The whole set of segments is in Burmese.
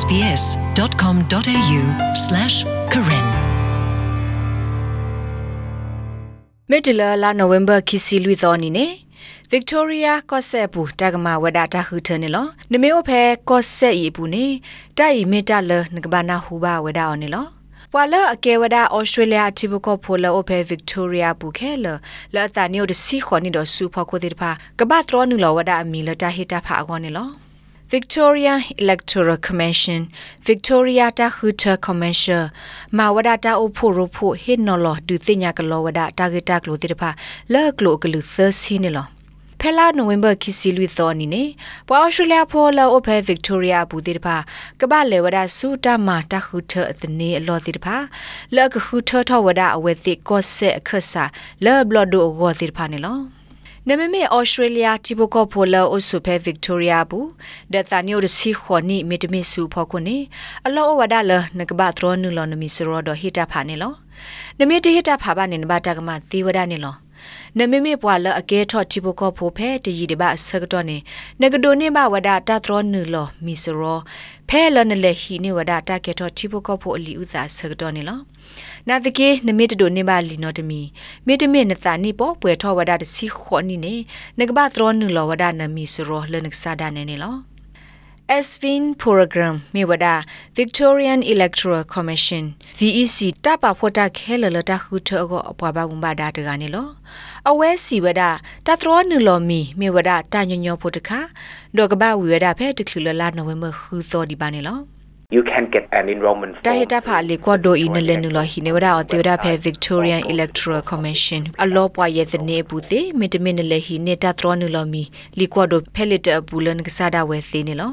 sbs.com.au/karen မေတလာလာနိုဝင်ဘာခီစီလူသောနီနေ Victoria ကော့ဆက်ဘူးတကမာဝဒတာဟူထနေလောနမေအဖဲကော့ဆက်ရီဘူးနေတိုင်မေတလနကဘာနာဟူဘာဝဒအော်နေလောပွာလအကေဝဒဩစတြေးလျအတီဘကောဖိုလအဖဲ Victoria ဘူးခဲလလာတာနီယိုဒစီခွန်နီဒဆူဖခိုတိဖာကဘာထရောနူလောဝဒအမီလတာဟီတာဖာအကောနေလော Victoria Electoral Commission Victoria ta huta commercial ma wada ta o pho ro pho hin no lo du tinya ka lo wada target ta klo ti da pha la klo ka lu thir si ni lo ဖဲလာနိုဝင်ဘာခီစီလူသောနီနေပွာအော်စတြေးလျဖောလာအိုဖဲဗစ်တိုးရီယာဘူတိတဖာကပလေဝဒဆူတာမာတခုထအသနေအလောတိတဖာလကခုထထဝဒအဝဲတိကောဆက်အခဆာလောဘလဒိုဂောတိတဖာနေလော နမမေဩစတြေးလျတီဘကောဖိုလာအိုဆုဖဲဗစ်တိုးရီယာဘူးဒသနီယိုဒစီခွန်နီမီတမီဆူဖောခုနေအလောဝဒါလနကဘသရောနူလောနမီစရောဒဟိတာဖာနေလောနမီတဟိတာဖာဘာနေနဘတာကမသီဝဒနေလော နမမေပွာလအကဲထော့တီဘကောဖိုဖဲတရီတဘဆကတော့နေနဂဒိုနေဘဝဒတာသရောနူလောမီစရောဖဲလနလေဟီနေဝဒတာကဲထော့တီဘကောဖိုအလီဥသာဆကတော့နေလောနာတကေနမေတဒိုနေပါလီနိုတမီမေတမေနတာနိပေါ်ပွေထောဝဒတစီခောနိနေနကဘသရောနုလောဝဒနမီဆိုရောလနကဆာဒနေနေလော SVIN program မြေဝဒ Victorian Electoral Commission VEC တပဖောတာခဲလလတခုထောကိုအပွားပါဝန်ပါဒါတကနေလောအဝဲစီဝဒတသရောနုလောမီမြေဝဒတညညောဖို့တခါဒေါကဘဝီဝဒဖဲတခုလလနိုဝင်ဘာခူသောဒီပါနေလော you can get an enrollment တာဟတာဖာလီကောဒိုအီနလေနူလဟီနေဝဒါအတေဝဒါဖဲ Victorian Electoral Commission အလောပွားရဲ့စနေဘူးသေးမီတမင်လေဟီနေတာထရောနူလမီလီကောဒိုဖဲလစ်တဘူးလန်ကစားဒါဝဲသေးနေလော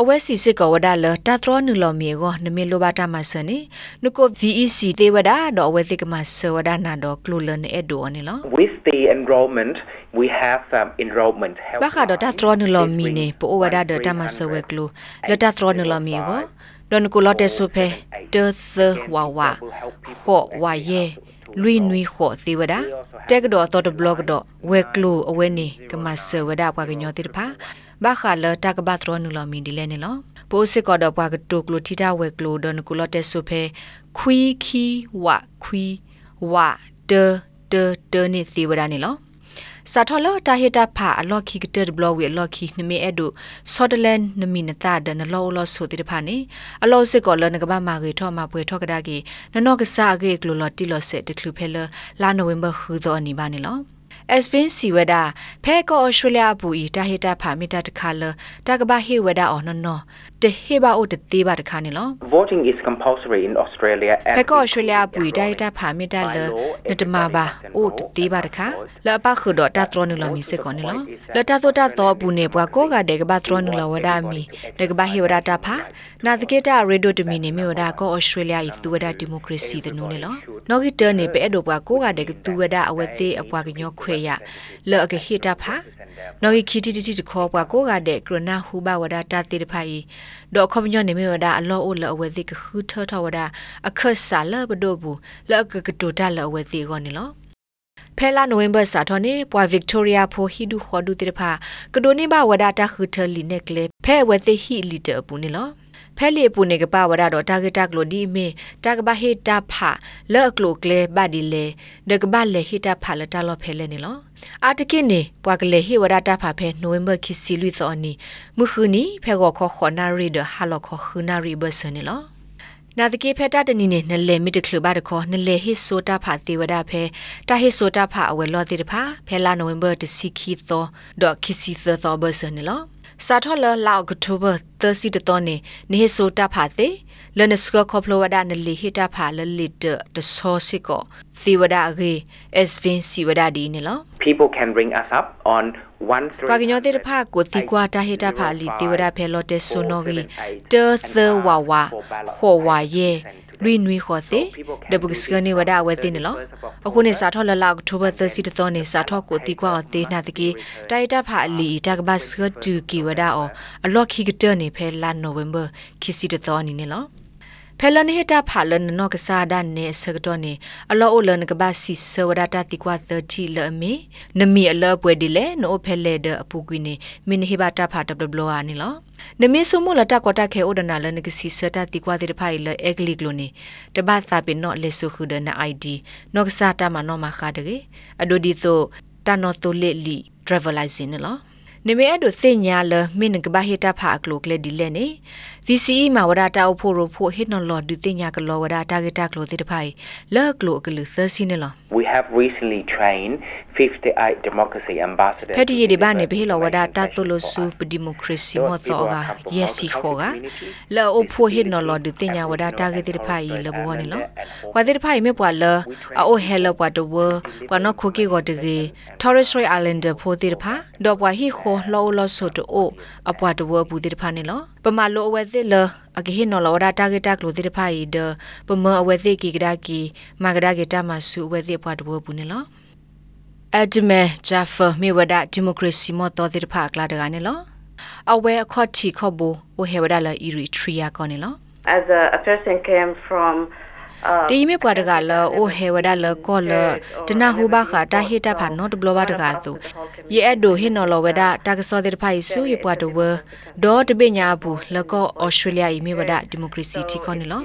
အဝဲစီစစ်ကဝဒါလတာထရနူလမီကိုနမေလိုဘာတာမဆနေနုကို VEC တေဝဒါတော့ဝဲတိကမဆဝဒါနာတော့ကလူလန်အဒိုနေလော with the enrollment we have um, enrollment help ဘာခါတော့တာထရနူလမီနေပိုဝဒါတော့တာမဆဝဲကလူလတာထရနူလမီကိုဒွန်ကိုလတဲ့ဆုဖဲတေသဝဝခောဝယေလွိနွိခောသီဝဒတက်ကတော့တော့ဘလော့တော့ဝဲကလူအဝဲနေကမဆဝဒပွားကညောတိတဖာ ဘာခါလတကဘတ်ရောနူလမီဒီလဲနေလောပိုးစစ်ကတော့ပွားကတိုကလိုတီတာဝဲကလိုဒွန်ကိုလတဲ့ဆုဖဲခွီခီဝခွီဝတတတနေသီဝဒနေလောစာထလတာဟီတာဖာအလော့ခီကတက်ဘလော့ဝီအလော့ခီနမေအဒုဆော့တလန်နမီနတာဒနလောလောဆိုတိတဖာနေအလော့စစ်ကောလနကဘာမာဂေထောမှာပွဲထောကဒါကီနနော့ကစားဂေကလိုလော်တီလော့ဆက်တကလူဖဲလလာနိုဝင်ဘာခူသောအနီပါနေလော Svin Siweda ဖဲကောဩစတြေးလျဘူဤတာဟီတာဖာမီတာတခါလတကဘာဟေဝဒါအော်နော်နော်တဟေဘာအိုတသေးပါတခါနေလော voting is compulsory in australia ဖဲကောဩစတြေးလျဘူဤတာဟီတာဖာမီတာလနတမဘာအိုတသေးပါတခါလပခုတော့တသရနူလမီစစ်ကောနေလောလတသောတသောဘူးနေဘွာကိုကတဲ့ကဘာသရနူလဝဒါမီတကဘာဟေဝဒါတာဖာနာတကေတာရေဒိုတမီနေမီဝဒါကောဩစတြေးလျဤသူဝဒါဒီမိုကရေစီတနူနေလောနော်ဂီတာနေပဲအဲ့တော့ဘွာကိုကတဲ့ကသူဝဒါအဝဲသေးအဘွာကညောခွေရလော့ကဟီတာဖာနော်ခီတီတီတီတခေါ်ပွားကိုကတဲ့ကရနာဟူဘဝဒတာတိတဖိုင်ဒေါ်ခမညနေမေဝဒအလောအိုလောအဝဲတိကခူထထဝဒအခက်ဆာလဘဒိုဘူးလော့ကကတိုတာလောအဝဲတိကောနေလောဖဲလာနိုဝင်ဘာစာထောနေပွာဗစ်တိုးရီယာဖိုဟီဒူခေါ်ဒူတိဖာကဒိုနေဘဝဒတာခူထလီနေကလေဖဲဝဲတိဟီလီတပူနေလော ဖဲလီပူနေကပဝရတော့တာဂက်တာကလိုဒီမေတာကဘဟေတာဖာလော့ကလိုကလေဘဒီလေဒကဘလေဟီတာဖာလတာလောဖဲလေနေလောအာတကိနေပွာကလေဟိဝဒတာဖာဖဲနိုဝင်ဘာခီစီလူသောနီမခုနီဖဲကောခခနာရီဒဟာလခခနာရီဘဆနေလောနာတကေဖဲတာတနီနေနလေမီတကလဘတ်ခေါ်နလေဟိဆိုတာဖာသေဝဒဖဲတာဟိဆိုတာဖာအဝဲလောတိတဖာဖဲလာနိုဝင်ဘာတစီခီသောဒေါ်ခီစီသောဘဆနေလော စာထောလလောက်တိုဘာ30တတော်နေနေဆိုတာဖာသေးလနစကခေါပလဝဒနလီဟိတာဖာလလစ်တတဆောစစ်ကိုသီဝဒရေ as vin စီဝဒဒီနေလော people can ring us up on 1ပါကညောတဲ့ဖာကိုတီကွာတာဟိတာဖာလီသီဝဒဖဲလော့တက်ဆိုနိုဂီတေသဝဝခေါ်ဝါယေ လွိနွေခေါ်စေဒဘုကစကနေဝဒဝဲသိနေလောအခုနေစာထောလလောက်တိုဘာ30တတော်နေစာထောကိုတီကွာအသေးနာတကေတိုက်တာဖာအလီတကဘတ်စကတူကီဝဒအောအလော့ခီကတနေဖဲလာနိုဝင်ဘာခီစီတတော်နေနေလော ဖဲလန်ဟီတာဖာလန်နော့ကစားဒန်နေစကတော့နေအလောအိုလန်ကဘာစီဆဝဒတာတိကွာ30လအမီနမီအလောပွဲဒီလေနိုဖဲလေဒအပူကွီနေမင်းဟီဘာတာဖာတဘလဘလောအာနီလောနမီဆုမလတာကောတာခဲအိုဒနာလနကစီဆတာတိကွာတိဖိုင်လအဂလီကလိုနေတဘသာပင်နော့လေဆုခုဒနာ ID နော့ကစားတာမနော့မခါတကေအဒိုဒီတိုတနော်တိုလေလီ travelizing နော်နေမဲအဒိုစင်ညာလမင်းကဘာဟီတာဖာကလိုကလေဒီလေနေ VCE မှာဝဒတာအဖို့ရဖို့ဟစ်နော်လော်ဒူတင်ညာကလောဝဒတာဂက်တာကလိုတိတဖိုင်လော့ကလိုကလူသစီနေလော We have recently trained 58 democracy ambassadors. ဖက်တီရီဒီဘာနေဘေလောဝဒတာတိုလိုဆူပဒီမိုကရေစီမောတော့ကယက်စီခေါ်ကလောအဖို့ဟစ်နော်လော်ဒူတင်ညာဝဒတာဂက်တိတဖိုင်လဘောနေလောဝဒတိတဖိုင်မေပွာလအိုဟဲလောပွာတဝပွာနော်ခိုကီကိုတကေ Torres Strait Islander ဖိုတိတဖာဒေါ်ပွာဟီခေါ်လောလောဆိုတိုအပွာတဝဘူးတိတဖာနေလော ပမာလိုအဝဲသစ်လအကဟိနော်လောဒါတာဂက်တာကလိုတိတဖာဤဒပမအဝဲသစ်ကီကဒါကီမာကဒါဂက်တာမဆူအဝဲသစ်ပွာတဝဘူးနေလောအဒမဲဂျာဖာမြေဝဒဒီမိုကရေစီမောတော်တိတဖာကလာတကနေလောအဝဲအခေါ်တီခေါ်ဘူဝဟေဝဒါလာအီရီထရီယာကောနေလော as a, a person came from uh, ဒီမေပွားတကလာအိုဟေဝဒါလကောလတနာဟူဘာခတာဟီတာဖာနော့တဘလဘတကတူယေအဒိုဟီနော်လဝဒါတာကစောတဲ့ဖိုင်ဆူယပွားတဝဒေါ်တပိညာဘူးလကောဩစတြေးလျဤမေဝဒါဒီမိုကရေစီတီခေါနေလော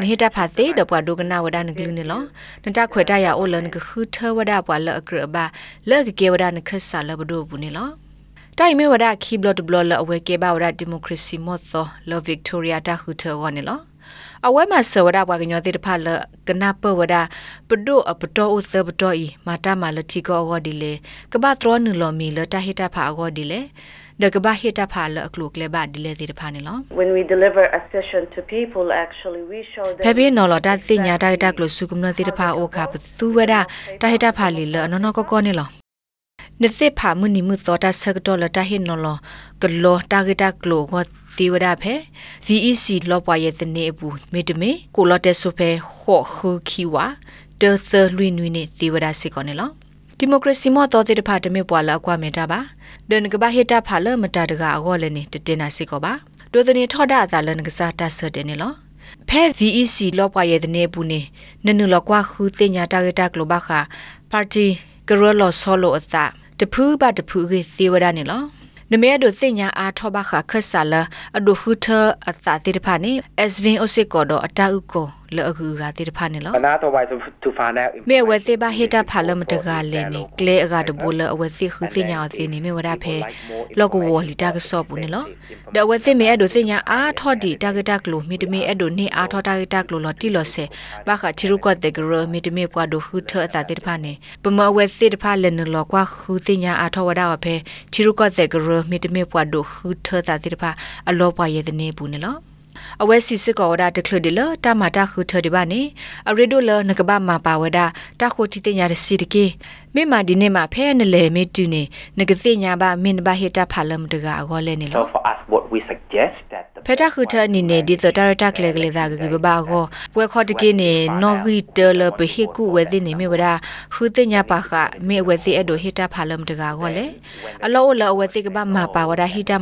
နေဟီတာဖာသေးဒပွားဒိုကနာဝဒါနဂလူနေလောနတာခွေတရအိုလနကခူထဝဒါပွားလအကရဘာလကကေဝဒါနခဆာလဘဒိုဘူးနေလောတိုင်မေဝဒါခီဘလတ်ဘလလအဝဲကေဘာဝဒါဒီမိုကရေစီမော့သောလဗစ်တိုရီယာတာခူထဝနေလော အဝဲမှာဆဝဒဘွားကညောတိတဖလကနာပဝဒပဒိုအပတောဥသပတောဤမာတာမာလတိကောအောဒီလေကဘာထရနလောမီလတဟိတဖာအောဒီလေဒကဘာဟိတဖာလအကလုကလေဘာဒီလေတိတဖာနေလော when we deliver a session to people actually we show them ဖေဖေနော်လတာသိညာတိုက်တက်လို့စုကမနတိတဖာအိုခပသူဝဒတဟိတဖာလီလနော်နော်ကောကောနေလော နစ်စစ်ဖာမနီမှုသောတာဆက်တော်လတာဟိနော်လကလောတာဂတာကလောဟောတီဝဒဖဲ VEC လောပွားရဲ့တနေဘူးမေတမေကိုလတက်ဆိုဖဲခော့ခူခီဝါတေသလွိနွိနေတီဝဒစစ်ကောနေလောဒီမိုကရေစီမောတော်တဲ့တဖာတမေပွာလာကွာမေတာပါဒန်ကဘာဟေတာဖာလမတာတကအကောလည်းနေတတင်နာစစ်ကောပါဒိုတနေထော့ဒါအသာလနကစားတဆတဲ့နေလောဖဲ VEC လောပွားရဲ့တနေဘူးနေနနုလောကွာခူတင်ညာတာဂတာကလောဘခါပါတီကရလောဆောလိုအတာ တဖူးပါတဖူးခေသေဝဒနေလောနမဲဒိုသိညာအားထောဘခခဆာလအဒုခုထအတာတိတဖာနေ SVN အိုစစ်ကောဒအတာဥကော လောအကူကတိတဖာနေလော Another way to, to find out မေဝသေဘဟေတာဖာလမတကလည်းနေကလေအကတဘူလအဝသိခုသိညာအသိနေမေဝဒဖဲလောကဝလီတာကဆော့ဘူးနေလောဒဝသိမေအဒိုသိညာအားထောဒီတာဂတာကလိုမီတမေအဒိုနေအားထောတာဂတာကလိုလောတိလောဆေဘာခတီရုကတဲ့ဂရမီတမေပွားဒိုခုထအတာတိတဖာနေပမဝသိတဖာလည်းနလောကွာခုသိညာအားထောဝဒါဖဲတီရုကတဲ့ဂရမီတမေပွားဒိုခုထတာတိတဖာအလောပွားရဲ့နေဘူးနေလော အဝဲစီစစ်ကောဒါတခလဒီလတာမတာခုထဒီပါနေအရီဒိုလနကဘာမပါဝဒါတာခိုတီတင်ညာရစီတကေမိမဒီနေမှာဖဲနလေမေတူနေနကသိညာပါမင်ဘာဟေတာဖာလမ်တကာအောလဲနေ So လော for us, what we suggest that the ဖဲတာခုထအနေနဲ့ဒီသတာရတာကလေကလေးသာကကဘာကိုပွဲခေါ်တကိနေနော်ဂီတလပဟိကုဝဲသိနေမြဝဒါခူတင်ညာပါခမေဝဲသိအဒိုဟေတာဖာလမ်တကာကိုလေအလောအလောအဝဲသိကဘာမပါဝဒါဟိတာ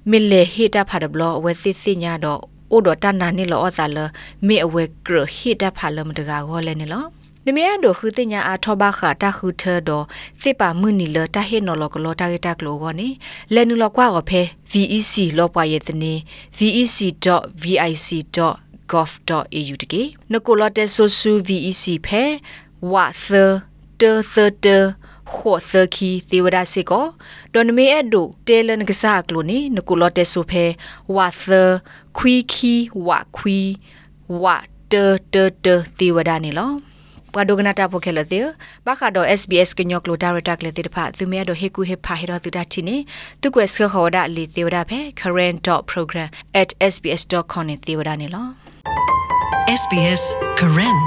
မာရစေဖိုမိမဒီနေမှာအဝဲသိမီလေဟိတာဖာဒဘလအဝဲသိစိညာတော့အိုဒတနာနေလောအသာလမေအဝဲကရဟိတာဖာလမ်တကာကိုလေနေလောနမေအဒိုခူတင်ညာအထောဘခတာခူထဒစေပါမွနီလတာဟေနော်လကလောတာဂတာကလောကောနေလဲနူလကွာကဖဲ VEC လောပွားရဲ့တနေ vec.vic.gov.au တကေနကိုလတဲဆိုဆူ VEC ဖဲဝါသတသတ ခောသခီသေဝဒစေကောဒွန်မေအဒိုတဲလန်ကစားကလိုနေနကိုလတဲဆိုဖဲဝါသခွီခီဝါခွီဝါတတတသေဝဒနေလောပဒိုဂနာတာဖိုခဲလတဲ့ဘာခါဒို SBS ကညောကလိုဒါရတာကလေတဲ့ဖာသူမဲဒိုဟေကူဟေဖာဟေရတူဒါတီနေသူကွယ်စခေါ်ဒါလီသေဝဒါဖဲ current.program@sbs.com နေသေဝဒါနေလော SBS Karen.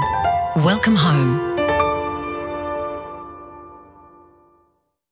Welcome home.